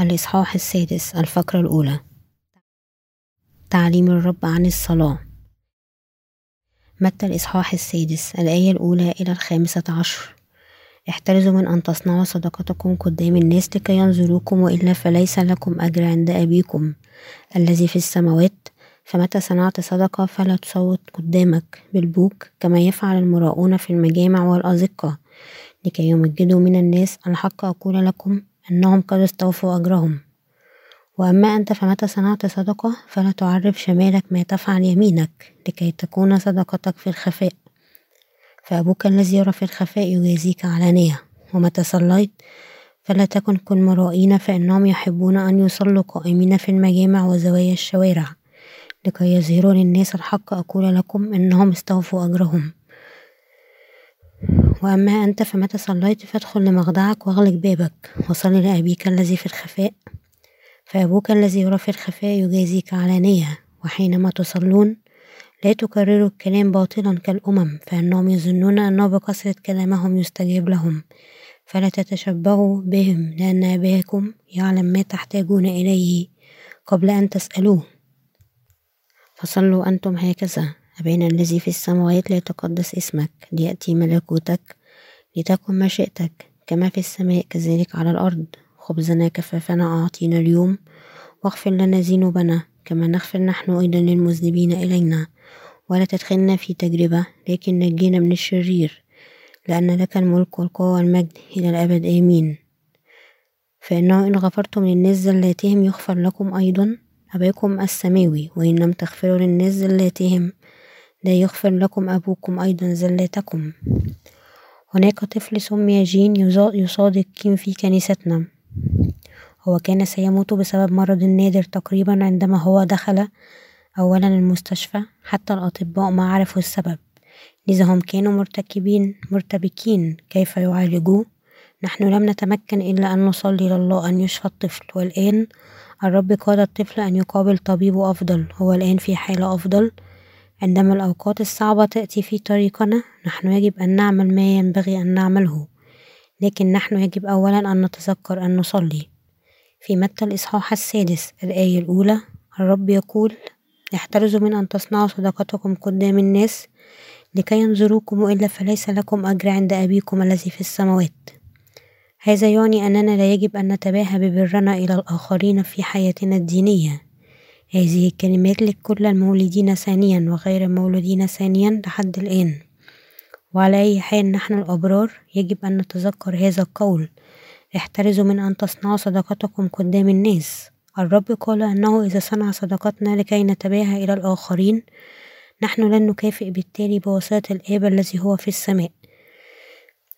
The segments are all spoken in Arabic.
الإصحاح السادس الفقرة الأولى. تعليم الرب عن الصلاة. متى الإصحاح السادس؟ الآية الأولى إلى الخامسة عشر. احترزوا من أن تصنعوا صدقتكم قدام الناس لكي ينظروكم وإلا فليس لكم أجر عند أبيكم الذي في السماوات. فمتى صنعت صدقة فلا تصوت قدامك بالبوك كما يفعل المراؤون في المجامع والأزقة. لكي يمجدوا من الناس الحق أقول لكم أنهم قد استوفوا أجرهم. وأما أنت فمتى صنعت صدقة فلا تعرف شمالك ما تفعل يمينك لكي تكون صدقتك في الخفاء. فأبوك الذي يرى في الخفاء يجازيك علانية ومتى صليت فلا تكن كالمرائين فإنهم يحبون أن يصلوا قائمين في المجامع وزوايا الشوارع. لكي يظهروا للناس الحق أقول لكم إنهم استوفوا أجرهم. وأما أنت فمتى صليت فادخل لمخدعك واغلق بابك وصل لأبيك الذي في الخفاء. فأبوك الذي يرى في الخفاء يجازيك علانية وحينما تصلون لا تكرروا الكلام باطلا كالأمم فإنهم يظنون أنه بكثرة كلامهم يستجاب لهم. فلا تتشبهوا بهم لأن أباكم يعلم ما تحتاجون إليه قبل أن تسألوه. فصلوا أنتم هكذا. أبانا الذي في السماوات ليتقدس اسمك ليأتي ملكوتك لتكن مشيئتك كما في السماء كذلك على الأرض. خبزنا كفافنا أعطينا اليوم واغفر لنا ذنوبنا كما نغفر نحن أيضا للمذنبين إلينا. ولا تدخلنا في تجربة لكن نجينا من الشرير لأن لك الملك والقوة والمجد إلى الأبد آمين. فإنه إن غفرتم للناس زلاتهم يغفر لكم أيضا أباكم السماوي وإن لم تغفروا للناس زلاتهم لا يغفر لكم أبوكم أيضا زلاتكم. هناك طفل سمي جين يصادق كيم في كنيستنا. هو كان سيموت بسبب مرض نادر تقريبا عندما هو دخل أولا المستشفى. حتى الأطباء ما عرفوا السبب. لذا هم كانوا مرتكبين مرتبكين. كيف يعالجوه؟ نحن لم نتمكن إلا أن نصلي لله أن يشفى الطفل. والآن الرب قاد الطفل أن يقابل طبيب أفضل. هو الآن في حالة أفضل. عندما الأوقات الصعبة تأتي في طريقنا نحن يجب أن نعمل ما ينبغي أن نعمله. لكن نحن يجب أولا أن نتذكر أن نصلي. في متى الإصحاح السادس الآية الأولى الرب يقول احترزوا من أن تصنعوا صدقتكم قدام الناس لكي ينظروكم وإلا فليس لكم أجر عند أبيكم الذي في السماوات. هذا يعني أننا لا يجب أن نتباهى ببرنا إلى الآخرين في حياتنا الدينية. هذه الكلمات لكل المولودين ثانيا وغير المولودين ثانيا لحد الآن. وعلى أي حال نحن الأبرار يجب أن نتذكر هذا القول. احترزوا من أن تصنعوا صدقتكم قدام الناس. الرب قال أنه إذا صنع صدقتنا لكي نتباهى إلى الآخرين نحن لن نكافئ بالتالي بواسطة الآب الذي هو في السماء.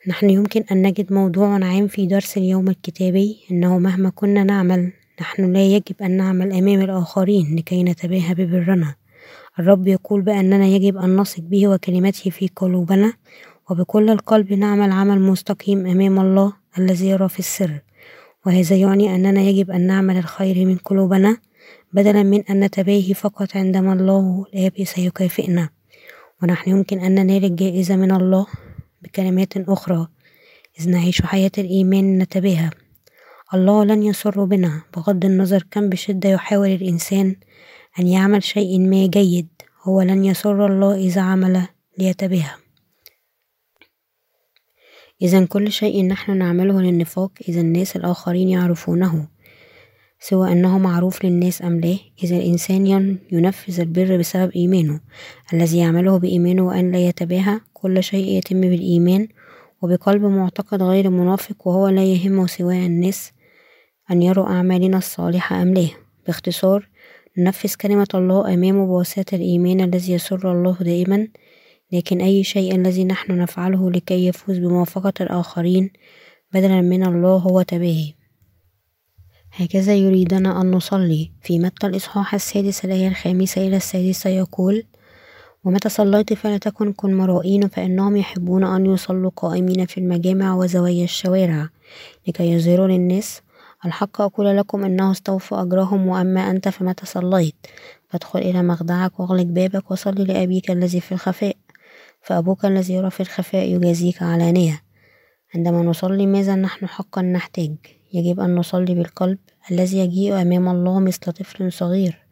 نحن يمكن أن نجد موضوع عام في درس اليوم الكتابي إنه مهما كنا نعمل نحن لا يجب أن نعمل أمام الآخرين لكي نتباهى ببرنا. الرب يقول بأننا يجب أن نثق به وكلمته في قلوبنا وبكل القلب نعمل عمل مستقيم أمام الله الذي يرى في السر. وهذا يعني أننا يجب أن نعمل الخير من قلوبنا بدلا من أن نتباهي فقط عندما الله الآب سيكافئنا. ونحن يمكن أن ننال الجائزة من الله بكلمات أخرى إذ نعيش حياة الإيمان نتباهى. الله لن يسر بنا بغض النظر كم بشدة يحاول الإنسان أن يعمل شيء ما جيد هو لن يسر الله إذا عمل ليتباهى إذا كل شيء نحن نعمله للنفاق إذا الناس الآخرين يعرفونه سواء أنه معروف للناس أم لا. إذا الإنسان ينفذ البر بسبب إيمانه. الذي يعمله بإيمانه وأن لا يتباهى كل شيء يتم بالإيمان وبقلب معتقد غير منافق وهو لا يهمه سواء الناس. أن يروا أعمالنا الصالحة أم لا. باختصار ننفذ كلمة الله أمامه بواسطة الإيمان الذي يسر الله دائما لكن أي شيء الذي نحن نفعله لكي يفوز بموافقة الآخرين بدلا من الله هو تباهي. هكذا يريدنا أن نصلي في متى الإصحاح السادس الآية الخامسة إلى السادسة يقول ومتى صليت فلا تكن كالمرائين فإنهم يحبون أن يصلوا قائمين في المجامع وزوايا الشوارع لكي يظهروا للناس الحق أقول لكم إنه استوفوا أجرهم وأما أنت فمتى صليت فادخل إلى مخدعك واغلق بابك وصلي لأبيك الذي في الخفاء. فأبوك الذي يرى في الخفاء يجازيك علانية. عندما نصلي ماذا نحن حقا نحتاج؟ يجب أن نصلي بالقلب الذي يجيء أمام الله مثل طفل صغير.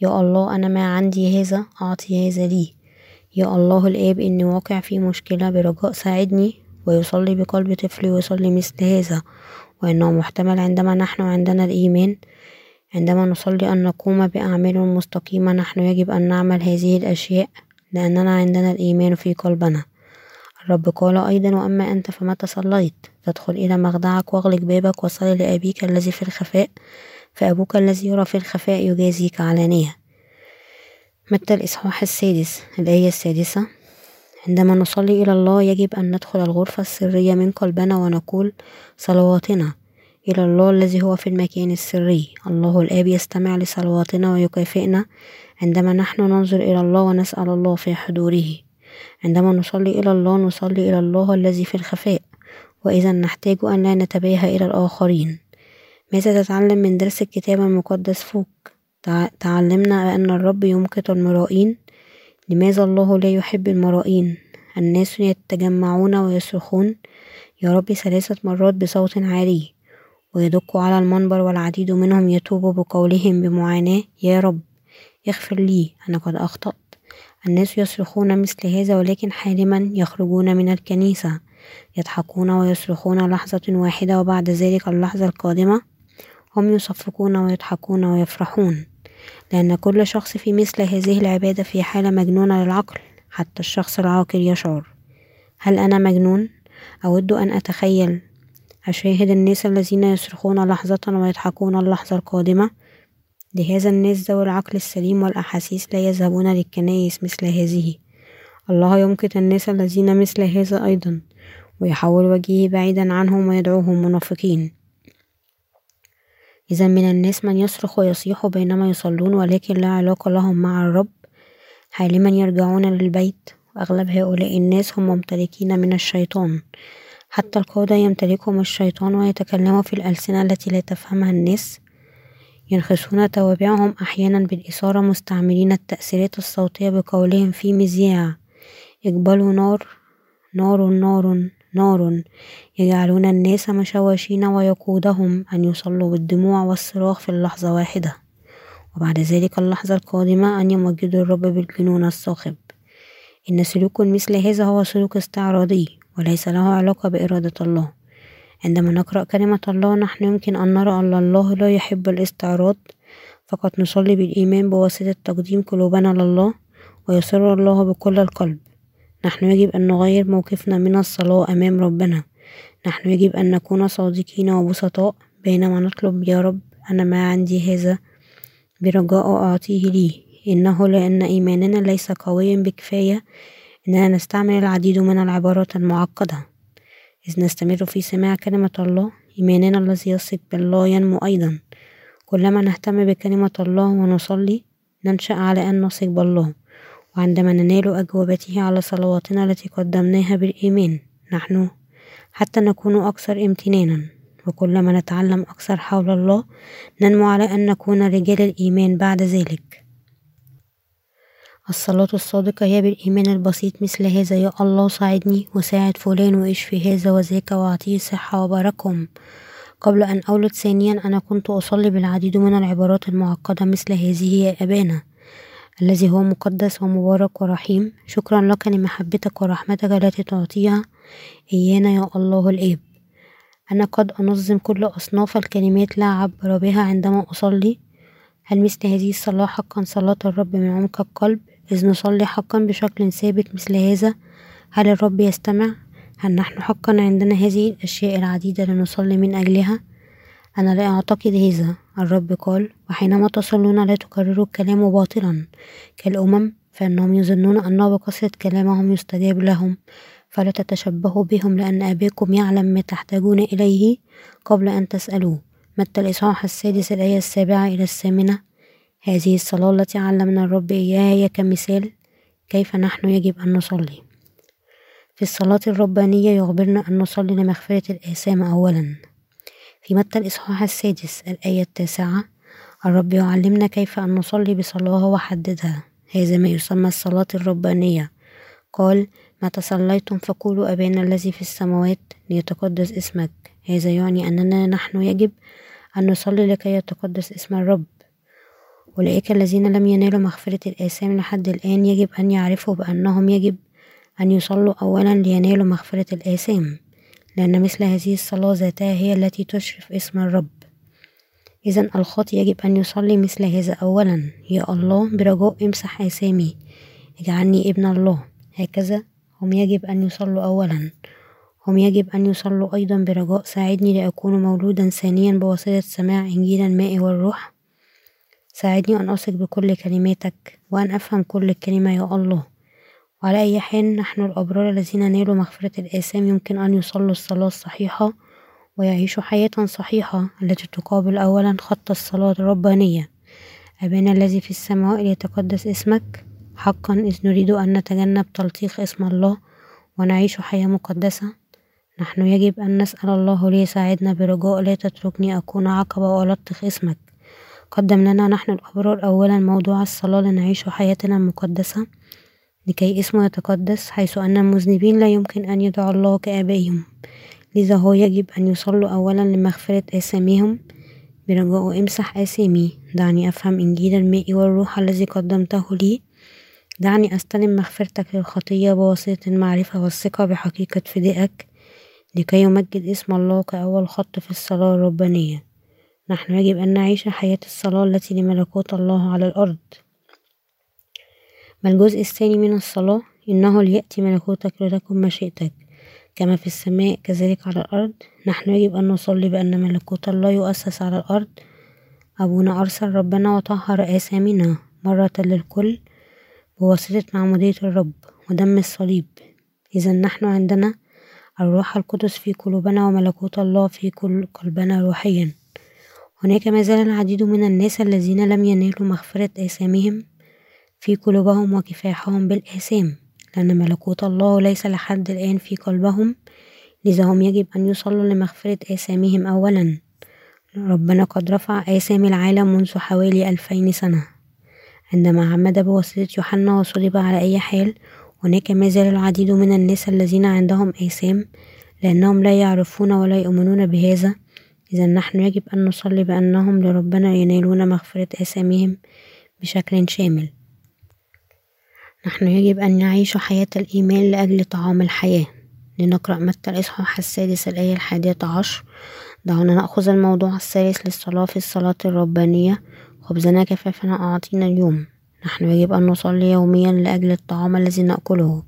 يا الله أنا ما عندي هذا أعطي هذا لي. يا الله الآب إني واقع في مشكلة برجاء ساعدني. ويصلي بقلب طفل ويصلي مثل هذا. وإنه محتمل عندما نحن عندنا الإيمان عندما نصلي أن نقوم بأعمال مستقيمة نحن يجب أن نعمل هذه الأشياء لأننا عندنا الإيمان في قلبنا. الرب قال أيضا وأما أنت فمتى صليت فادخل إلى مخدعك واغلق بابك وصل لأبيك الذي في الخفاء فأبوك الذي يرى في الخفاء يجازيك علانية متى الإصحاح السادس؟ الآية السادسة. عندما نصلي إلى الله يجب أن ندخل الغرفة السرية من قلبنا ونقول صلواتنا إلى الله الذي هو في المكان السري. الله الآب يستمع لصلواتنا ويكافئنا عندما نحن ننظر إلى الله ونسأل الله في حضوره. عندما نصلي إلى الله نصلي إلى الله الذي في الخفاء وإذا نحتاج أن لا نتباهى إلى الآخرين. ماذا تتعلم من درس الكتاب المقدس فوق؟ تعلمنا أن الرب يمقت المرائين لماذا الله لا يحب المرائين؟ الناس يتجمعون ويصرخون يا رب ثلاثة مرات بصوت عالي ويدق على المنبر والعديد منهم يتوب بقولهم بمعاناة يا رب اغفر لي أنا قد أخطأت الناس يصرخون مثل هذا ولكن حالما يخرجون من الكنيسة يضحكون ويصرخون لحظة واحدة وبعد ذلك اللحظة القادمة هم يصفقون ويضحكون ويفرحون. لأن كل شخص في مثل هذه العبادة في حالة مجنونة للعقل حتى الشخص العاقل يشعر. هل أنا مجنون؟ أود أن أتخيل. أشاهد الناس الذين يصرخون لحظة ويضحكون اللحظة القادمة؟ لهذا الناس ذوي العقل السليم والأحاسيس لا يذهبون للكنائس مثل هذه. الله يمقت الناس الذين مثل هذا أيضا ويحول وجهه بعيدا عنهم ويدعوهم منافقين. إذا من الناس من يصرخ ويصيح بينما يصلون ولكن لا علاقة لهم مع الرب. حالما يرجعون للبيت. وأغلب هؤلاء الناس هم ممتلكين من الشيطان. حتى القادة يمتلكهم الشيطان ويتكلموا في الألسنة التي لا تفهمها الناس. ينخسون توابعهم أحيانا بالإثارة مستعملين التأثيرات الصوتية بقولهم في مذياع. اقبلوا نار نار نار نار يجعلون الناس مشوشين ويقودهم أن يصلوا بالدموع والصراخ في اللحظة واحدة. وبعد ذلك اللحظة القادمة أن يمجدوا الرب بالجنون الصاخب إن سلوك مثل هذا هو سلوك استعراضي وليس له علاقة بإرادة الله. عندما نقرأ كلمة الله نحن يمكن أن نرى أن الله لا يحب الاستعراض. فقط نصلي بالإيمان بواسطة تقديم قلوبنا لله ويسر الله بكل القلب. نحن يجب أن نغير موقفنا من الصلاة أمام ربنا. نحن يجب أن نكون صادقين وبسطاء بينما نطلب يا رب أنا ما عندي هذا برجاء أعطيه لي. إنه لأن إيماننا ليس قويا بكفاية إننا نستعمل العديد من العبارات المعقدة. إذ نستمر في سماع كلمة الله إيماننا الذي يثق بالله ينمو أيضا. كلما نهتم بكلمة الله ونصلي ننشأ على أن نثق بالله. وعندما ننال أجوبته على صلواتنا التي قدمناها بالإيمان نحن حتى نكون أكثر امتنانا. وكلما نتعلم أكثر حول الله ننمو على أن نكون رجال الإيمان بعد ذلك. الصلاة الصادقة هي بالإيمان البسيط مثل هذا يا الله ساعدني وساعد فلان واشفي هذا وذاك وأعطيه صحة وباركهم. قبل أن أولد ثانيا أنا كنت أصلي بالعديد من العبارات المعقدة مثل هذه يا أبانا الذي هو مقدس ومبارك ورحيم. شكرا لك لمحبتك ورحمتك التي تعطيها. إيانا يا الله الآب أنا قد أنظم كل أصناف الكلمات لا أعبر بها عندما أصلي. هل مثل هذه الصلاة حقا؟ صلاة الرب من عمق القلب. إذ نصلي حقا بشكل ثابت مثل هذا. هل الرب يستمع؟ هل نحن حقا عندنا هذه الأشياء العديدة لنصلي من أجلها؟ أنا لا أعتقد هذا. الرب قال وحينما تصلون لا تكرروا الكلام باطلا. كالأمم فإنهم يظنون أنه بكثرة كلامهم يستجاب لهم. فلا تتشبهوا بهم لأن أباكم يعلم ما تحتاجون إليه قبل أن تسألوه. متى الإصحاح السادس الآية السابعة إلى الثامنة؟ هذه الصلاة التي علمنا الرب إياها هي كمثال كيف نحن يجب أن نصلي. في الصلاة الربانية يخبرنا أن نصلي لمغفرة الآثام أولا. في متى الإصحاح السادس؟ الآية التاسعة الرب يعلمنا كيف أن نصلي بصلاة وحددها هذا ما يسمى الصلاة الربانية. قال متى صليتم فقولوا أبانا الذي في السماوات ليتقدس اسمك. هذا يعني أننا نحن يجب أن نصلي لكي يتقدس اسم الرب. أولئك الذين لم ينالوا مغفرة الآثام لحد الآن يجب أن يعرفوا بأنهم يجب أن يصلوا أولا لينالوا مغفرة الآثام. لأن مثل هذه الصلاة ذاتها هي التي تشرف اسم الرب. إذا الخاطئ يجب أن يصلي مثل هذا أولا. يا الله برجاء امسح آثامي اجعلني ابن الله. هكذا هم يجب أن يصلوا أولا. هم يجب أن يصلوا أيضا برجاء. ساعدني لأكون مولودا ثانيا بواسطة سماع إنجيل الماء والروح. ساعدني أن أثق بكل كلماتك وأن أفهم كل كلمة. يا الله وعلى أي حال نحن الأبرار الذين نالوا مغفرة الآثام يمكن أن يصلوا الصلاة الصحيحة ويعيشوا حياة صحيحة التي تقابل أولا خط الصلاة الربانية. أبانا الذي في السماء ليتقدس اسمك حقا إذ نريد أن نتجنب تلطيخ اسم الله ونعيش حياة مقدسة. نحن يجب أن نسأل الله ليساعدنا برجاء لا تتركني أكون عقبة وألطخ اسمك. قدم لنا نحن الأبرار أولا موضوع الصلاة لنعيش حياتنا المقدسة. لكي اسمه يتقدس حيث أن المذنبين لا يمكن أن يدعوا الله كآبائهم. لذا هو يجب أن يصلوا أولا لمغفرة آثامهم برجاء امسح آثامي دعني أفهم إنجيل الماء والروح الذي قدمته لي. دعني أستلم مغفرتك للخطية بواسطة المعرفة والثقة بحقيقة فدائك لكي يمجد اسم الله كأول خط في الصلاة الربانية. نحن يجب أن نعيش حياة الصلاة التي لملكوت الله على الأرض. ما الجزء الثاني من الصلاة؟ إنه ليأتي ملكوتك لتكن مشيئتك. كما في السماء كذلك على الأرض نحن يجب أن نصلي بأن ملكوت الله يؤسس على الأرض. أبونا أرسل ربنا وطهر آثامنا مرة للكل بواسطة معمودية الرب ودم الصليب. إذا نحن عندنا الروح القدس في قلوبنا وملكوت الله في كل قلبنا روحيا. هناك ما زال العديد من الناس الذين لم ينالوا مغفرة آثامهم. في قلوبهم وكفاحهم بالآثام لأن ملكوت الله ليس لحد الآن في قلبهم لذا هم يجب أن يصلوا لمغفرة آثامهم أولا. ربنا قد رفع آثام العالم منذ حوالي ألفين سنة. عندما عمد بواسطة يوحنا وصلب على أي حال هناك ما زال العديد من الناس الذين عندهم آثام لأنهم لا يعرفون ولا يؤمنون بهذا. إذا نحن يجب أن نصلي بأنهم لربنا ينالون مغفرة آثامهم بشكل شامل. نحن يجب أن نعيش حياة الإيمان لأجل طعام الحياة. لنقرأ متى الإصحاح السادس الآية الحادية عشر. دعونا نأخذ الموضوع الثالث للصلاة في الصلاة الربانية. خبزنا كفافنا أعطينا اليوم. نحن يجب أن نصلي يوميا لأجل الطعام الذي نأكله.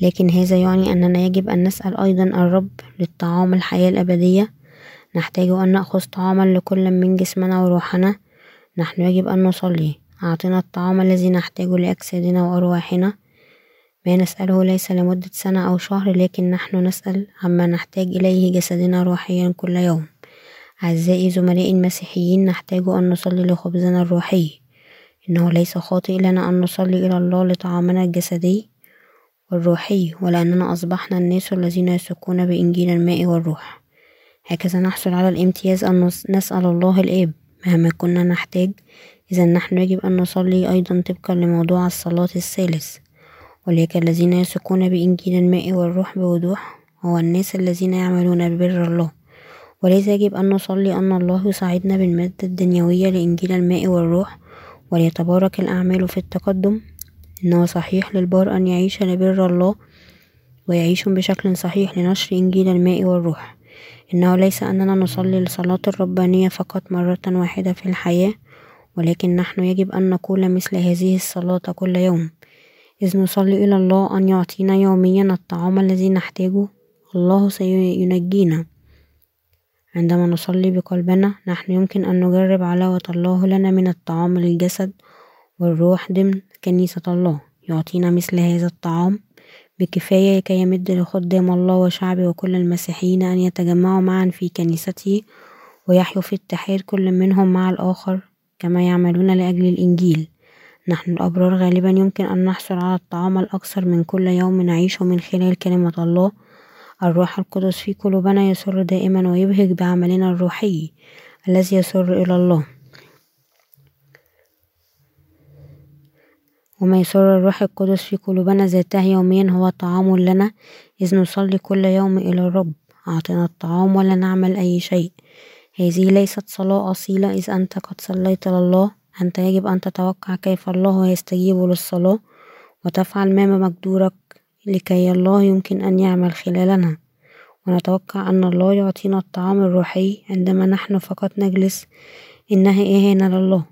لكن هذا يعني أننا يجب أن نسأل أيضا الرب للطعام الحياة الأبدية. نحتاج أن نأخذ طعاما لكل من جسمنا وروحنا. نحن يجب أن نصلي. أعطنا الطعام الذي نحتاجه لأجسادنا وأرواحنا. ما نسأله ليس لمدة سنة أو شهر لكن نحن نسأل عما نحتاج إليه جسدنا روحيا كل يوم. أعزائي زملائي المسيحيين نحتاج أن نصلي لخبزنا الروحي. إنه ليس خاطئ لنا أن نصلي إلى الله لطعامنا الجسدي والروحي ولأننا أصبحنا الناس الذين يثقون بإنجيل الماء والروح. هكذا نحصل على الامتياز أن نسأل الله الآب. مهما كنا نحتاج إذا نحن يجب أن نصلي أيضا طبقا لموضوع الصلاة الثالث أولئك الذين يثقون بإنجيل الماء والروح بوضوح هو الناس الذين يعملون ببر الله. ولذا يجب أن نصلي أن الله يساعدنا بالمادة الدنيوية لإنجيل الماء والروح وليتبارك الأعمال في التقدم. إنه صحيح للبار أن يعيش لبر الله ويعيش بشكل صحيح لنشر إنجيل الماء والروح. إنه ليس أننا نصلي الصلاة الربانية فقط مرة واحدة في الحياة ولكن نحن يجب أن نقول مثل هذه الصلاة كل يوم. إذ نصلي إلى الله أن يعطينا يوميا الطعام الذي نحتاجه الله سينجينا. عندما نصلي بقلبنا نحن يمكن أن نجرب علاوة الله لنا من الطعام للجسد والروح ضمن كنيسة الله. يعطينا مثل هذا الطعام بكفاية كي يمد لخدام الله وشعبه وكل المسيحيين أن يتجمعوا معا في كنيسته ويحيوا في اتحاد كل منهم مع الآخر. كما يعملون لأجل الإنجيل. نحن الأبرار غالبا يمكن أن نحصل على الطعام الأكثر من كل يوم نعيشه من خلال كلمة الله. الروح القدس في قلوبنا يسر دائما ويبهج بعملنا الروحي الذي يسر إلى الله. وما يسر الروح القدس في قلوبنا ذاته يوميا هو طعام لنا إذ نصلي كل يوم إلى الرب. أعطنا الطعام ولا نعمل أي شيء. هذه ليست صلاة أصيلة إذ أنت قد صليت لله. أنت يجب أن تتوقع كيف الله يستجيب للصلاة وتفعل ما بمقدورك لكي الله يمكن أن يعمل خلالنا. ونتوقع أن الله يعطينا الطعام الروحي عندما نحن فقط نجلس. إنها إهانة لله.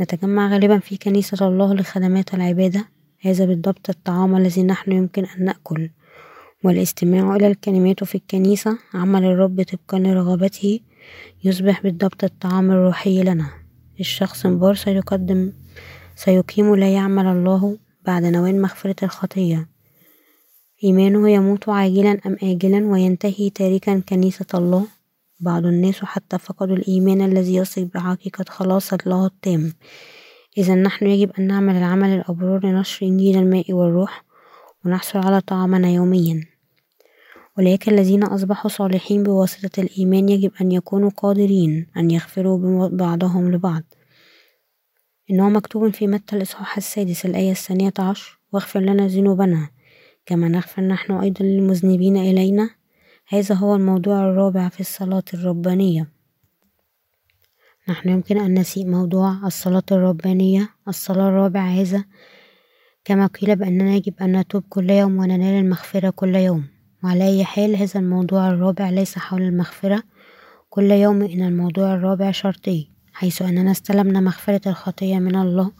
نتجمع غالبا في كنيسة الله لخدمات العبادة. هذا بالضبط الطعام الذي نحن يمكن أن نأكل. والاستماع إلى الكلمات في الكنيسة عمل الرب طبقا لرغبته. يصبح بالضبط الطعام الروحي لنا. الشخص بار سيقدم سيقيم لا يعمل الله بعد نوال مغفرة الخطية. إيمانه يموت عاجلا أم آجلا وينتهي تاركا كنيسة الله؟ بعض الناس حتى فقدوا الإيمان الذي يثق بحقيقة خلاص الله التام. إذا نحن يجب أن نعمل العمل الأبرار لنشر إنجيل الماء والروح ونحصل على طعامنا يوميا. ولكن الذين أصبحوا صالحين بواسطة الإيمان يجب أن يكونوا قادرين أن يغفروا بعضهم لبعض. إنه مكتوب في متى الإصحاح السادس الآية الثانية عشر واغفر لنا ذنوبنا كما نغفر نحن أيضا للمذنبين إلينا. هذا هو الموضوع الرابع في الصلاة الربانية. نحن يمكن أن نسيء موضوع الصلاة الربانية. الصلاة الرابع هذا كما قيل بأننا يجب أن نتوب كل يوم وننال المغفرة كل يوم. وعلى أي حال هذا الموضوع الرابع ليس حول المغفرة. كل يوم إن الموضوع الرابع شرطي حيث أننا استلمنا مغفرة الخطية من الله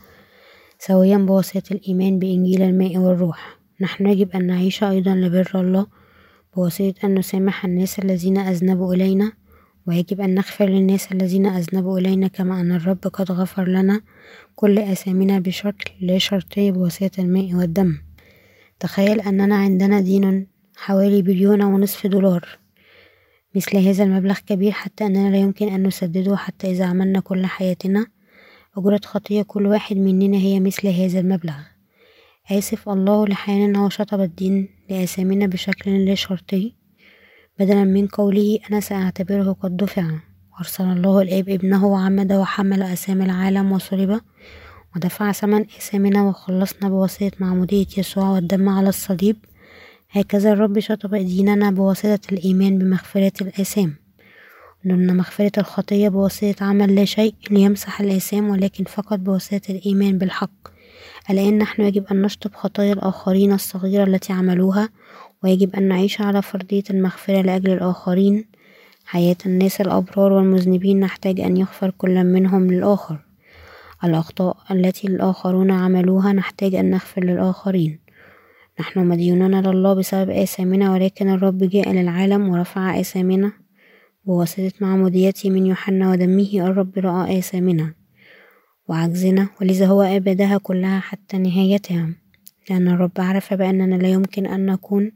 سويا بواسطة الإيمان بإنجيل الماء والروح. نحن يجب أن نعيش أيضا لبر الله بواسطة أن نسامح الناس الذين أذنبوا إلينا ويجب أن نغفر للناس الذين أذنبوا إلينا كما أن الرب قد غفر لنا كل آثامنا بشكل لا شرطي بواسطة الماء والدم. تخيل أننا عندنا دين حوالي بليون ونصف دولار. مثل هذا المبلغ كبير حتى أننا لا يمكن أن نسدده حتى إذا عملنا كل حياتنا. أجرة خطية كل واحد مننا هي مثل هذا المبلغ. آسف الله لحياننا وشطب الدين لآثامنا بشكل لا شرطي. بدلا من قوله أنا سأعتبره قد دفع. وأرسل الله الآب ابنه وعمد وحمل أثام العالم وصلب. ودفع ثمن آثامنا وخلصنا بواسطة معمودية يسوع والدم على الصليب. هكذا الرب شطب ديننا بواسطة الإيمان بمغفرة الآثام. لأن مغفرة الخطية بواسطة عمل لا شيء ليمسح الآثام ولكن فقط بواسطة الإيمان بالحق. الآن نحن يجب أن نشطب خطايا الآخرين الصغيرة التي عملوها ويجب أن نعيش على فرضية المغفرة لأجل الآخرين. حياة الناس الأبرار والمذنبين نحتاج أن يغفر كل منهم للآخر. الأخطاء التي الآخرون عملوها نحتاج أن نغفر للآخرين. نحن مديونون لله بسبب آثامنا ولكن الرب جاء للعالم ورفع آثامنا بواسطة معموديته من يوحنا ودمه. الرب رأى آثامنا وعجزنا ولذا هو أبدها كلها حتى نهايتها. لأن الرب عرف بأننا لا يمكن أن نكون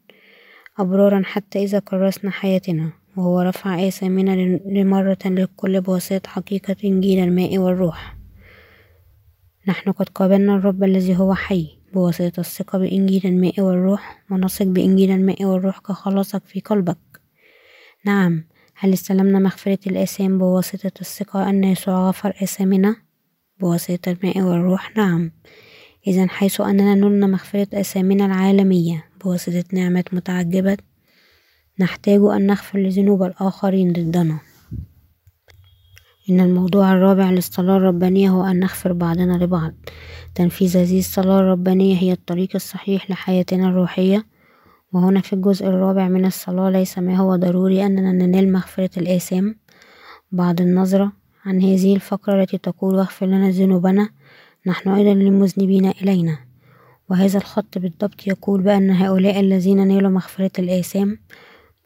أبرارا حتى إذا كرسنا حياتنا. وهو رفع آثامنا لمرة للكل بواسطة حقيقة إنجيل الماء والروح. نحن قد قابلنا الرب الذي هو حي. بواسطة الثقة بإنجيل الماء والروح ونثق بإنجيل الماء والروح كخلاصك في قلبك. نعم هل استلمنا مغفرة الآثام بواسطة الثقة أن يسوع غفر آثامنا؟ بواسطة الماء والروح نعم. إذا حيث أننا نلنا مغفرة آثامنا العالمية بواسطة نعمة متعجبة نحتاج أن نغفر لذنوب الآخرين ضدنا. إن الموضوع الرابع للصلاة الربانية هو أن نغفر بعضنا لبعض. تنفيذ هذه الصلاة الربانية هي الطريق الصحيح لحياتنا الروحية. وهنا في الجزء الرابع من الصلاة ليس ما هو ضروري أننا ننال مغفرة الآثام بعد النظرة عن هذه الفقرة التي تقول واغفر لنا ذنوبنا نحن أيضا للمذنبين إلينا وهذا الخط بالضبط يقول بأن هؤلاء الذين نالوا مغفرة الآثام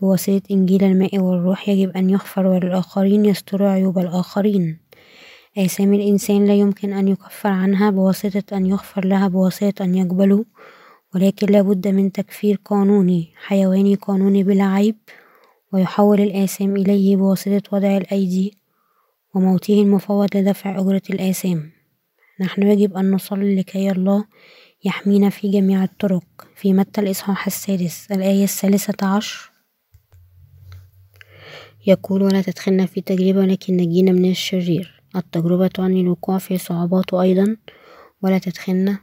بواسطة إنجيل الماء والروح يجب أن يغفر وللآخرين يستروا عيوب الآخرين. آثام الإنسان لا يمكن أن يكفر عنها بواسطة أن يغفر لها بواسطة أن يقبلوا ولكن لابد من تكفير قانوني حيواني قانوني بلا عيب ويحول الآثام إليه بواسطة وضع الأيدي وموته المفوض لدفع أجرة الآثام. نحن يجب أن نصلي لكي الله يحمينا في جميع الطرق. في متى الإصحاح السادس؟ الآية الثالثة عشر. يقول ولا تدخلنا في تجربة ولكن نجينا من الشرير. التجربة تعني الوقوع في صعوبات أيضا. ولا تدخلنا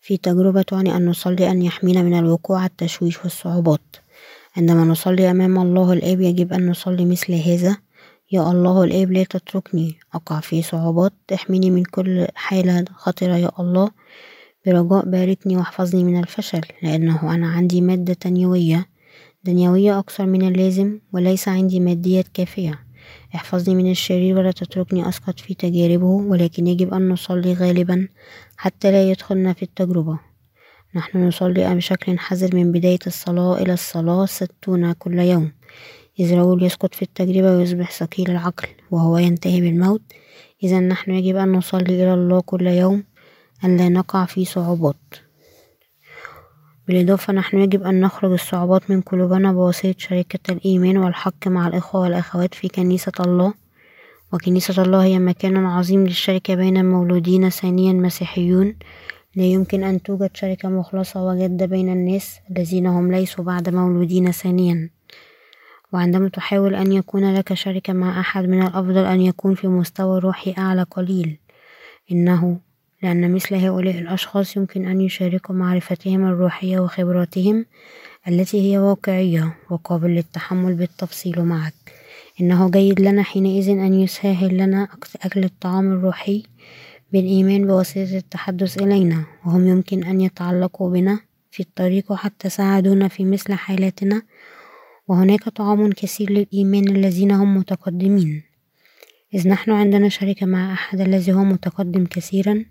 في تجربة تعني أن نصلي أن يحمينا من الوقوع التشويش والصعوبات. عندما نصلي أمام الله الآب يجب أن نصلي مثل هذا. يا الله الآب لا تتركني. أقع في صعوبات. احميني من كل حالة خطرة يا الله. برجاء باركني واحفظني من الفشل. لأنه أنا عندي مادة تنيوية دنيوية أكثر من اللازم وليس عندي ماديات كافية. احفظني من الشرير ولا تتركني أسقط في تجاربه ولكن يجب أن نصلي غالبا حتى لا يدخلنا في التجربة. نحن نصلي بشكل حذر من بداية الصلاة إلى الصلاة ستون كل يوم. إذ رجل يسقط في التجربة ويصبح ثقيل العقل وهو ينتهي بالموت. إذا نحن يجب أن نصلي إلى الله كل يوم أن لا نقع في صعوبات. بالإضافة نحن يجب أن نخرج الصعوبات من قلوبنا بواسطة شركة الإيمان والحق مع الإخوة والأخوات في كنيسة الله. وكنيسة الله هي مكان عظيم للشركة بين المولودين ثانيا مسيحيون. لا يمكن أن توجد شركة مخلصة وجادة بين الناس الذين هم ليسوا بعد مولودين ثانيا. وعندما تحاول أن يكون لك شركة مع أحد من الأفضل أن يكون في مستوى روحي أعلى قليل. إنه لأن مثل هؤلاء الأشخاص يمكن أن يشاركوا معرفتهم الروحية وخبراتهم التي هي واقعية وقابل للتحمل بالتفصيل معك. إنه جيد لنا حينئذ أن يسهل لنا أكل الطعام الروحي بالإيمان بواسطة التحدث إلينا وهم يمكن أن يتعلقوا بنا في الطريق وحتى ساعدونا في مثل حالاتنا. وهناك طعام كثير للإيمان الذين هم متقدمين. إذ نحن عندنا شركة مع أحد الذي هو متقدم كثيرا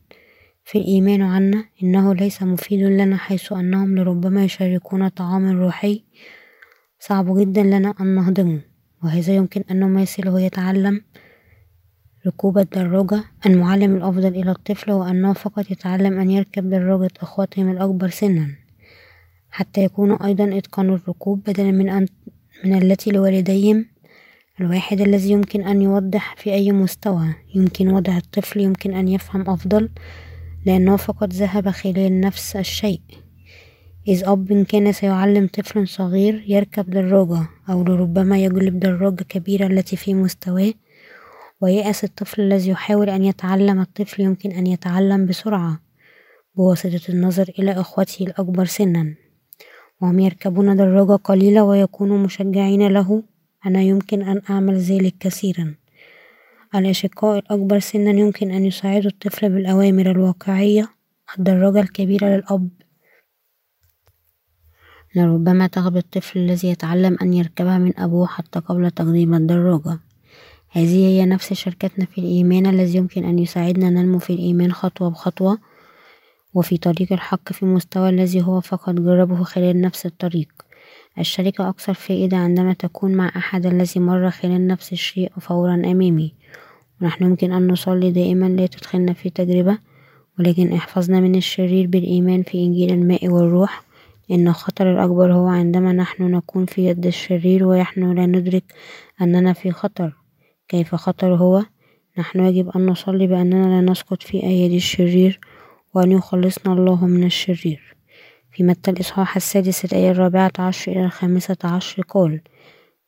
في الإيمان عنا إنه ليس مفيد لنا حيث أنهم لربما يشاركون طعاما روحي. صعب جدا لنا أن نهضمه وهذا يمكن أن نماثله يتعلم ركوب الدراجة. المعلم الأفضل إلى الطفل هو أنه فقط يتعلم أن يركب دراجة أخواتهم الأكبر سنا حتى يكونوا أيضا إتقنوا الركوب بدلا من أن من التي لوالديهم. الواحد الذي يمكن أن يوضح في أي مستوى يمكن وضع الطفل يمكن أن يفهم أفضل. لأنه فقط ذهب خلال نفس الشيء. إذ أب كان سيعلم طفل صغير يركب دراجة أو لربما يجلب دراجة كبيرة التي في مستواه ويأس الطفل الذي يحاول أن يتعلم. الطفل يمكن أن يتعلم بسرعة بواسطة النظر إلى إخوته الأكبر سنا. وهم يركبون دراجة قليلة ويكونوا مشجعين له. أنا يمكن أن أعمل ذلك كثيرا. الأشقاء الأكبر سنا يمكن أن يساعدوا الطفل بالأوامر الواقعية. الدراجة الكبيرة للأب لربما تغبي الطفل الذي يتعلم أن يركبها من أبوه حتى قبل تقديم الدراجة. هذه هي نفس شركتنا في الإيمان الذي يمكن أن يساعدنا ننمو في الإيمان خطوة بخطوة. وفي طريق الحق في المستوى الذي هو فقط جربه خلال نفس الطريق. الشركة أكثر فائدة عندما تكون مع أحد الذي مر خلال نفس الشيء فورا أمامي. ونحن يمكن أن نصلي دائما لا تدخلنا في تجربة ولكن احفظنا من الشرير بالإيمان في إنجيل الماء والروح لأن الخطر الأكبر هو عندما نحن نكون في يد الشرير ونحن لا ندرك أننا في خطر. كيف خطر هو؟ نحن يجب أن نصلي بأننا لا نسقط في أيدي الشرير وأن يخلصنا الله من الشرير. في متى الإصحاح السادس الآية الرابعة عشر إلى الخامسة عشر قال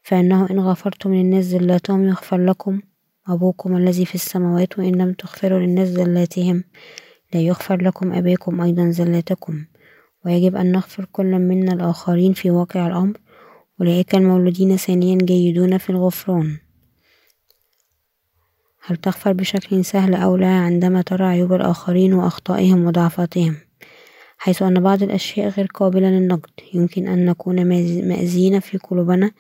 فإنه إن غفرتم للناس زلاتهم يغفر لكم أبوكم الذي في السماوات وإن لم تغفروا للناس زلاتهم لا يغفر لكم أباكم أيضا زلاتكم. ويجب أن نغفر كل منا الآخرين في واقع الأمر. أولئك المولودين ثانيا جيدون في الغفران. هل تغفر بشكل سهل أو لا عندما ترى عيوب الآخرين وأخطائهم وضعفاتهم؟ حيث أن بعض الأشياء غير قابلة للنقد. يمكن أن نكون مأذين في قلوبنا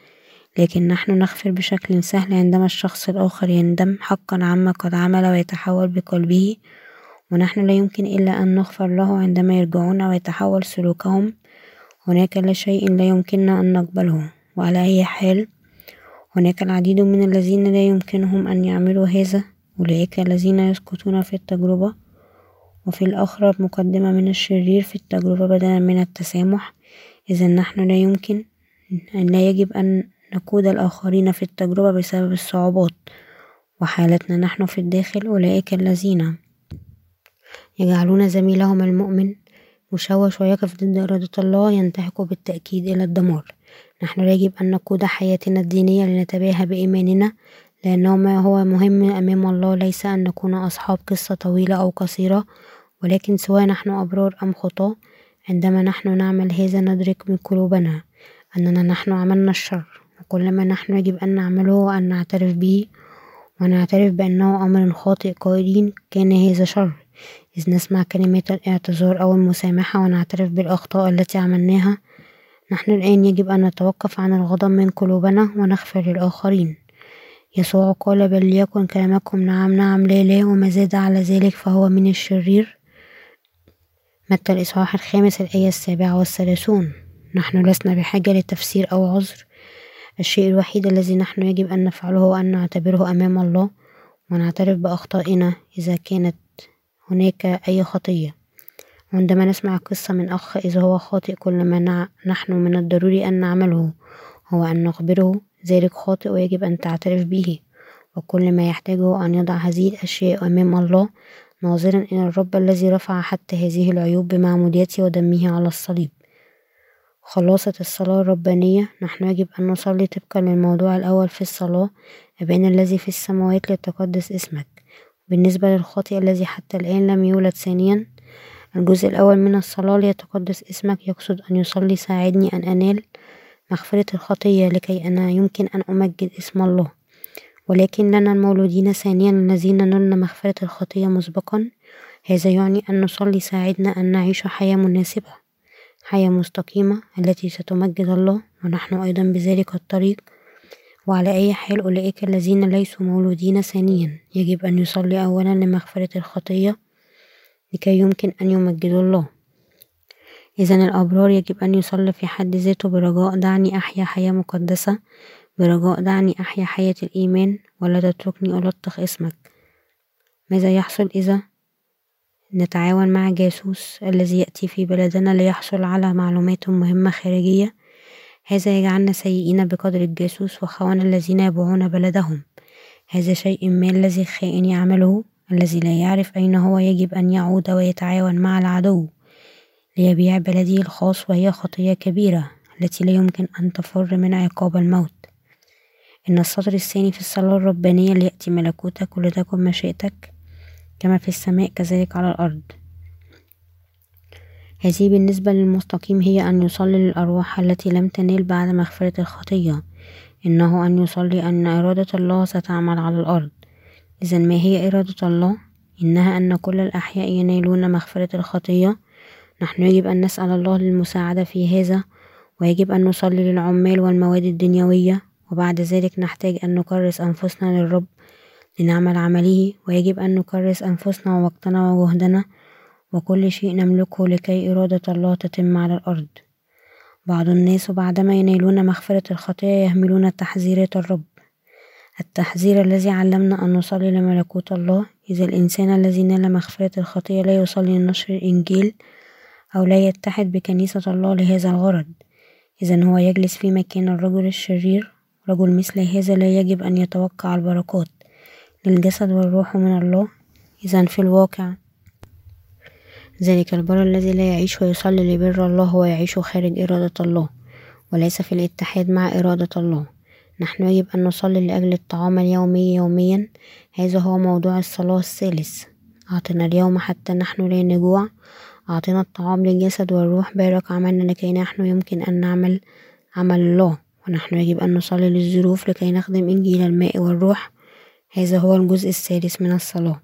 لكن نحن نغفر بشكل سهل عندما الشخص الآخر يندم حقا عما قد عمل ويتحول بقلبه ونحن لا يمكن إلا أن نغفر له عندما يرجعون ويتحول سلوكهم. هناك لا شيء لا يمكننا أن نقبله وعلى أي حال. هناك العديد من الذين لا يمكنهم أن يعملوا هذا أولئك الذين يسقطون في التجربة. وفي الأخرى مقدمة من الشرير في التجربة بدلا من التسامح. إذا نحن لا يمكن لا يجب أن نقود الآخرين في التجربة بسبب الصعوبات وحالتنا نحن في الداخل أولئك الذين يجعلون زميلهم المؤمن مشوش ويقف ضد إرادة الله ينتهك بالتأكيد إلى الدمار. نحن يجب أن نقود حياتنا الدينية لنتباهى بإيماننا لأنه ما هو مهم أمام الله ليس أن نكون أصحاب قصة طويلة أو قصيرة ولكن سواء نحن أبرار أم خطاة عندما نحن نعمل هذا ندرك من قلوبنا أننا نحن عملنا الشر. وكل ما نحن يجب أن نعمله هو أن نعترف به ونعترف بأنه أمر خاطئ قائلين كان هذا شر. إذ نسمع كلمات الاعتذار أو المسامحة ونعترف بالأخطاء التي عملناها نحن الآن يجب أن نتوقف عن الغضب من قلوبنا ونغفر للآخرين. يسوع قال بل ليكن كلامكم نعم نعم لا لا وما زاد على ذلك فهو من الشرير. متى الإصحاح الخامس الآية السابعة والثلاثون. نحن لسنا بحاجة لتفسير أو عذر الشيء الوحيد الذي نحن يجب أن نفعله هو أن نعتبره أمام الله ونعترف بأخطائنا إذا كانت هناك أي خطية. عندما نسمع قصة من أخ إذا هو خاطئ كل ما نحن من الضروري أن نعمله هو أن نخبره ذلك خاطئ ويجب أن تعترف به. وكل ما يحتاجه أن يضع هذه الأشياء أمام الله ناظرا إلى الرب الذي رفع حتى هذه العيوب بمعموديته ودمه على الصليب. خلاصة الصلاة الربانية نحن يجب أن نصلي طبقا للموضوع الأول في الصلاة أبانا الذي في السماوات ليتقدس اسمك. بالنسبة للخاطئ الذي حتى الآن لم يولد ثانيا الجزء الأول من الصلاة ليتقدس اسمك يقصد أن يصلي ساعدني أن أنال مغفرة الخطية لكي أنا يمكن أن أمجد اسم الله. ولكننا المولودين ثانيا الذين نلنا مغفرة الخطية مسبقا. هذا يعني أن نصلي ساعدنا أن نعيش حياة مناسبة. حياة مستقيمة التي ستمجد الله ونحن أيضا بذلك الطريق. وعلى أي حال أولئك الذين ليسوا مولودين ثانيا. يجب أن يصلي أولا لمغفرة الخطية لكي يمكن أن يمجدوا الله. إذا الأبرار يجب أن يصلي في حد ذاته برجاء دعني أحيا حياة مقدسة برجاء دعني أحيا حياة الإيمان ولا تتركني ألطخ اسمك. ماذا يحصل إذا نتعاون مع جاسوس الذي يأتي في بلدنا ليحصل على معلومات مهمة خارجية. هذا يجعلنا سيئين بقدر الجاسوس وخونة الذين يبيعون بلدهم. هذا شيء ما الذي الخائن يعمله؟ الذي لا يعرف أين هو يجب أن يعود ويتعاون مع العدو ليبيع بلده الخاص وهي خطية كبيرة التي لا يمكن أن تفر من عقاب الموت. إن السطر الثاني في الصلاة الربانية ليأتي ملكوتك ولتكن مشيئتك. كما في السماء كذلك على الأرض. هذه بالنسبة للمستقيم هي أن يصلي للأرواح التي لم تنال بعد مغفرة الخطية. إنه أن يصلي أن إرادة الله ستعمل على الأرض. إذا ما هي إرادة الله؟ إنها أن كل الأحياء ينالون مغفرة الخطية. نحن يجب أن نسأل الله للمساعدة في هذا ويجب أن نصلي للعمال والمواد الدنيوية. وبعد ذلك نحتاج أن نكرس أنفسنا للرب لنعمل عمله ويجب أن نكرس أنفسنا ووقتنا وجهدنا وكل شيء نملكه لكي إرادة الله تتم على الأرض. بعض الناس بعدما ينالون مغفرة الخطايا يهملون تحذيرات الرب. التحذير الذي علمنا أن نصلي لملكوت الله إذا الإنسان الذي نال مغفرة الخطية لا يصلي لنشر الإنجيل أو لا يتحد بكنيسة الله لهذا الغرض. إذا هو يجلس في مكان الرجل الشرير رجل مثل هذا لا يجب أن يتوقع البركات. للجسد والروح من الله. إذا في الواقع ذلك البر الذي لا يعيش ويصلي لبر الله هو يعيش خارج إرادة الله وليس في الاتحاد مع إرادة الله. نحن يجب أن نصلي لأجل الطعام اليومي يوميا. هذا هو موضوع الصلاة الثالث. أعطنا اليوم حتى نحن لا نجوع. أعطنا الطعام للجسد والروح. بارك عملنا لكي نحن يمكن أن نعمل عمل الله. ونحن يجب أن نصلي للظروف لكي نخدم إنجيل الماء والروح. هذا هو الجزء السادس من الصلاة.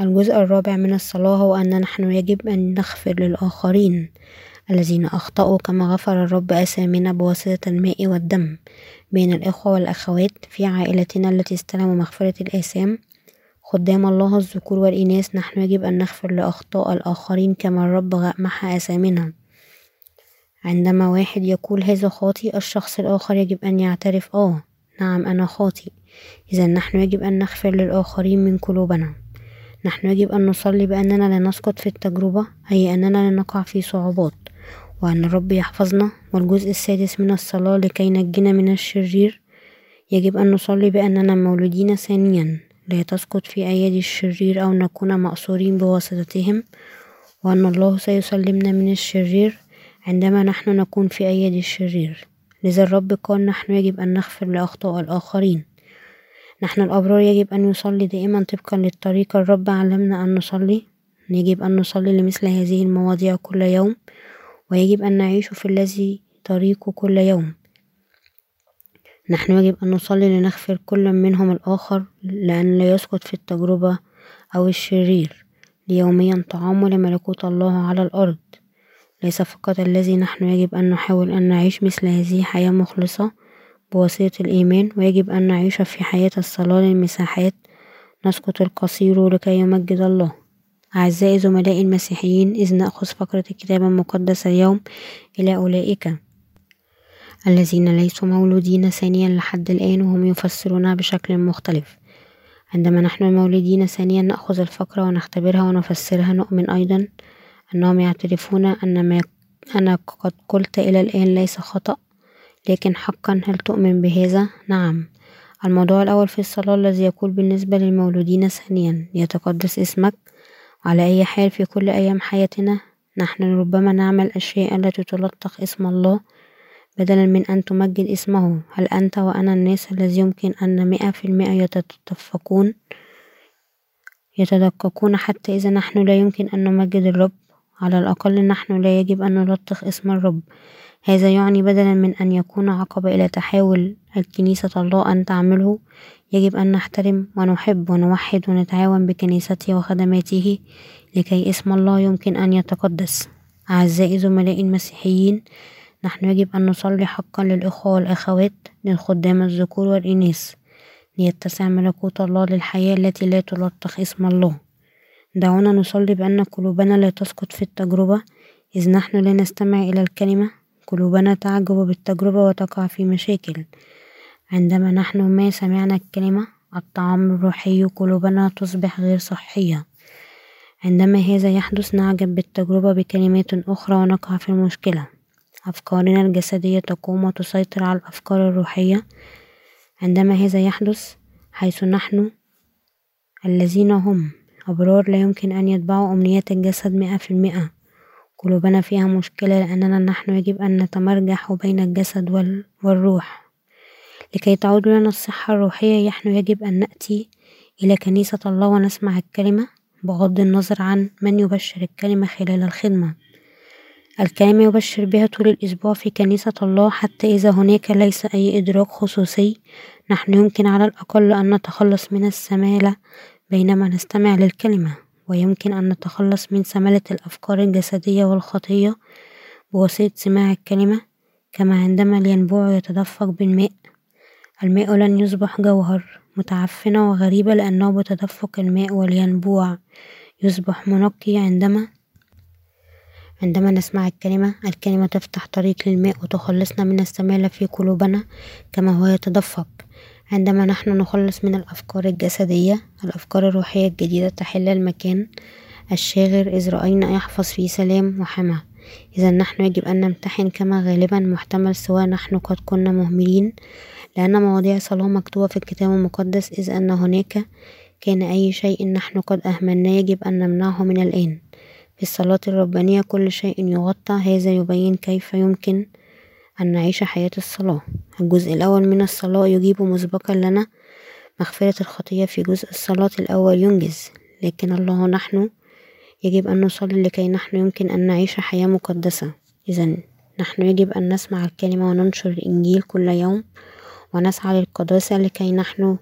الجزء الرابع من الصلاة هو أن نحن يجب أن نغفر للآخرين الذين أخطأوا كما غفر الرب أسامنا بواسطة الماء والدم بين الإخوة والأخوات في عائلتنا التي استلموا مغفرة الآثام. خدام الله الذكور والإناث نحن يجب أن نغفر لأخطاء الآخرين كما الرب محى أثامنا عندما واحد يقول هذا خاطئ الشخص الآخر يجب أن يعترف آه نعم أنا خاطئ. إذا نحن يجب أن نغفر للآخرين من قلوبنا. نحن يجب أن نصلي بأننا لا نسقط في التجربة أي أننا لا نقع في صعوبات. وأن الرب يحفظنا. والجزء السادس من الصلاة لكي نجنا من الشرير. يجب أن نصلي بأننا مولودين ثانيا. لا تسقط في أيدي الشرير أو نكون مأسورين بواسطتهم. وأن الله سيسلمنا من الشرير. عندما نحن نكون في أيدي الشرير. لذا الرب قال نحن يجب أن نغفر لأخطاء الآخرين. نحن الأبرار يجب أن نصلي دائما طبقا للطريقة الرب علمنا أن نصلي. يجب أن نصلي لمثل هذه المواضيع كل يوم ويجب أن نعيش في الذي طريقه كل يوم. نحن يجب أن نصلي لنغفر كل منهم الآخر لأن لا يسقط في التجربة أو الشرير. ليوميا طعام لملكوت الله على الأرض. ليس فقط الذي نحن يجب أن نحاول أن نعيش مثل هذه حياة مخلصة بواسطة الإيمان ويجب أن نعيش في حياة الصلاة للمساحات نسقط القصير لكي يمجد الله. أعزائي زملائي المسيحيين إذ نأخذ فقرة الكتاب المقدس اليوم إلى أولئك الذين ليسوا مولودين ثانيا لحد الآن وهم يفسرونها بشكل مختلف. عندما نحن مولودين ثانيا نأخذ الفقرة ونختبرها ونفسرها نؤمن أيضا أنهم يعترفون أن ما أنا قد قلت إلى الآن ليس خطأ لكن حقا هل تؤمن بهذا؟ نعم. الموضوع الأول في الصلاة الذي يقول بالنسبة للمولودين ثانيا يتقدس اسمك على أي حال في كل أيام حياتنا؟ نحن ربما نعمل أشياء التي تلطخ اسم الله بدلا من أن تمجد اسمه. هل أنت وأنا الناس الذي يمكن أن مئة في المئة يتدفقون يتدققون حتى إذا نحن لا يمكن أن نمجد الرب؟ على الأقل نحن لا يجب أن نلطخ اسم الرب. هذا يعني بدلا من أن يكون عقبة إلى تحاول الكنيسة الله أن تعمله. يجب أن نحترم ونحب ونوحد ونتعاون بكنيسته وخدماته لكي اسم الله يمكن أن يتقدس. أعزائي زملائي المسيحيين نحن يجب أن نصلي حقا للإخوة والأخوات للخدام الذكور والإناث ليتسع ملكوت الله للحياة التي لا تلطخ اسم الله. دعونا نصلي بأن قلوبنا لا تسقط في التجربة إذ نحن لا نستمع إلى الكلمة قلوبنا تعجب بالتجربة وتقع في مشاكل. عندما نحن ما سمعنا الكلمة الطعام الروحي قلوبنا تصبح غير صحية. عندما هذا يحدث نعجب بالتجربة بكلمات أخرى ونقع في المشكلة. أفكارنا الجسدية تقوم وتسيطر على الأفكار الروحية. عندما هذا يحدث حيث نحن الذين هم. أبرار لا يمكن أن يتبعوا أمنيات الجسد مئة في المئة. قلوبنا فيها مشكلة لأننا نحن يجب أن نتمرجح بين الجسد والروح. لكي تعود لنا الصحة الروحية نحن يجب أن نأتي إلى كنيسة الله ونسمع الكلمة بغض النظر عن من يبشر الكلمة خلال الخدمة. الكلمة يبشر بها طول الأسبوع في كنيسة الله حتى إذا هناك ليس أي إدراك خصوصي نحن يمكن على الأقل أن نتخلص من السمالة بينما نستمع للكلمة ويمكن أن نتخلص من سملة الأفكار الجسدية والخطية بواسطة سماع الكلمة كما عندما الينبوع يتدفق بالماء. الماء لن يصبح جوهر متعفنة وغريبة لأنه بتدفق الماء والينبوع يصبح منقي عندما عندما نسمع الكلمة. الكلمة تفتح طريق للماء وتخلصنا من السمالة في قلوبنا كما هو يتدفق. عندما نحن نخلص من الأفكار الجسدية الأفكار الروحية الجديدة تحل المكان. الشاغر إذ رأينا يحفظ فيه سلام وحمى. إذا نحن يجب أن نمتحن كما غالبا محتمل سواء نحن قد كنا مهملين. لأن مواضيع صلاة مكتوبة في الكتاب المقدس إذ أن هناك كان أي شيء نحن قد أهملناه يجب أن نمنعه من الآن. في الصلاة الربانية كل شيء يغطى هذا يبين كيف يمكن أن نعيش حياة الصلاة. الجزء الأول من الصلاة يجيب مسبقا لنا مغفرة الخطية في جزء الصلاة الأول ينجز. لكن الله نحن يجب أن نصلي لكي نحن يمكن أن نعيش حياة مقدسة. إذا نحن يجب أن نسمع الكلمة وننشر الإنجيل كل يوم ونسعى للقداسة لكي نحن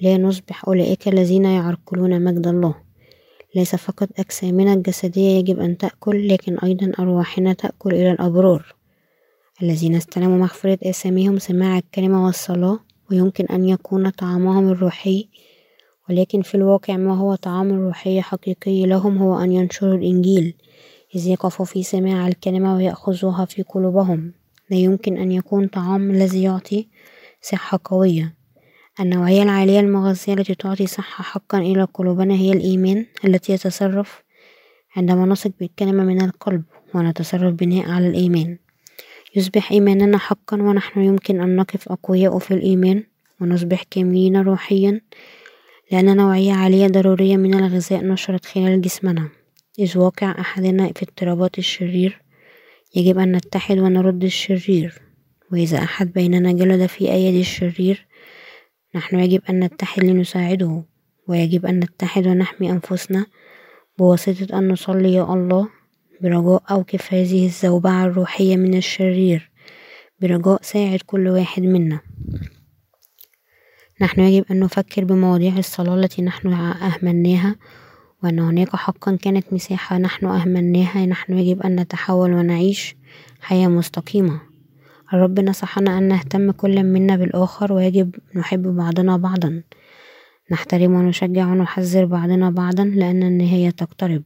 لا نصبح أولئك الذين يعرقلون مجد الله. ليس فقط أجسامنا الجسدية يجب أن تأكل لكن أيضا أرواحنا تأكل إلى الأبرار. الذين استلموا مغفرة آثامهم سماع الكلمة والصلاة ويمكن أن يكون طعامهم الروحي ولكن في الواقع ما هو طعام روحي حقيقي لهم هو أن ينشروا الإنجيل إذ يقفوا في سماع الكلمة ويأخذوها في قلوبهم. لا يمكن أن يكون طعام الذي يعطي صحة قوية. النوعية العالية المغذية التي تعطي صحة حقا إلى قلوبنا هي الإيمان التي يتصرف عندما نثق بالكلمة من القلب ونتصرف بناء على الإيمان. يصبح إيماننا حقا ونحن يمكن أن نقف أقوياء في الإيمان ونصبح كاملين روحيا لأن نوعية عالية ضرورية من الغذاء نشرت خلال جسمنا. إذ واقع أحدنا في اضطرابات الشرير يجب أن نتحد ونرد الشرير. وإذا أحد بيننا جلد في أيدي الشرير نحن يجب أن نتحد لنساعده ويجب أن نتحد ونحمي أنفسنا بواسطة أن نصلي يا الله برجاء أوقف هذه الزوبعة الروحية من الشرير. برجاء ساعد كل واحد منا. نحن يجب أن نفكر بمواضيع الصلاة التي نحن أهملناها وأن هناك حقا كانت مساحة نحن أهملناها نحن يجب أن نتحول ونعيش حياة مستقيمة. الرب نصحنا أن نهتم كل منا بالآخر ويجب نحب بعضنا بعضا. نحترم ونشجع ونحذر بعضنا بعضا لأن النهاية تقترب.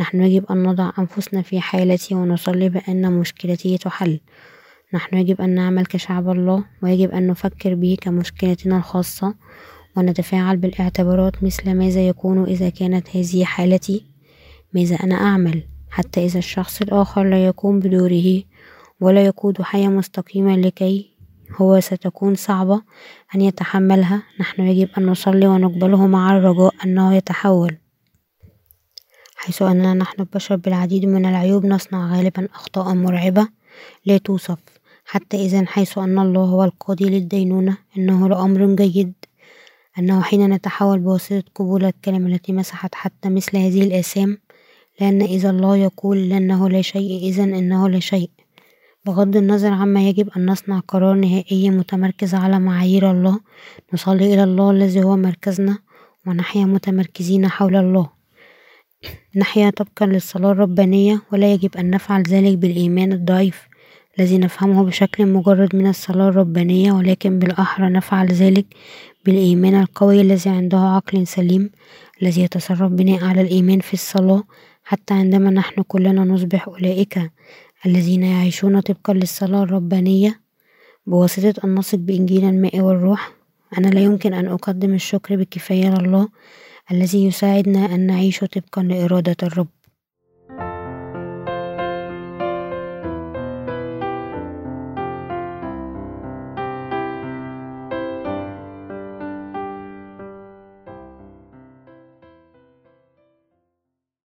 نحن يجب أن نضع أنفسنا في حالتي ونصلي بأن مشكلتي تحل. نحن يجب أن نعمل كشعب الله ويجب أن نفكر به كمشكلتنا الخاصة ونتفاعل بالاعتبارات مثل ماذا يكون إذا كانت هذه حالتي. ماذا أنا أعمل؟ حتى إذا الشخص الآخر لا يقوم بدوره ولا يقود حياة مستقيمة لكي هو ستكون صعبة أن يتحملها نحن يجب أن نصلي ونقبله مع الرجاء أنه يتحول. حيث أننا نحن البشر بالعديد من العيوب نصنع غالبا أخطاء مرعبة لا توصف حتى إذا حيث أن الله هو القاضي للدينونة إنه لأمر جيد. أنه حين نتحول بواسطة قبول الكلمة التي مسحت حتى مثل هذه الآثام لأن إذا الله يقول لأنه لا شيء إذا إنه لا شيء. بغض النظر عما يجب أن نصنع قرار نهائي متمركز على معايير الله نصلي إلى الله الذي هو مركزنا ونحيا متمركزين حول الله. نحيا طبقا للصلاة الربانية ولا يجب أن نفعل ذلك بالإيمان الضعيف الذي نفهمه بشكل مجرد من الصلاة الربانية ولكن بالأحرى نفعل ذلك بالإيمان القوي الذي عنده عقل سليم الذي يتصرف بناء على الإيمان في الصلاة. حتى عندما نحن كلنا نصبح أولئك الذين يعيشون طبقا للصلاة الربانية بواسطة أن نثق بإنجيل الماء والروح أنا لا يمكن أن أقدم الشكر بالكفاية لله الذي يساعدنا أن نعيش طبقا لإرادة الرب.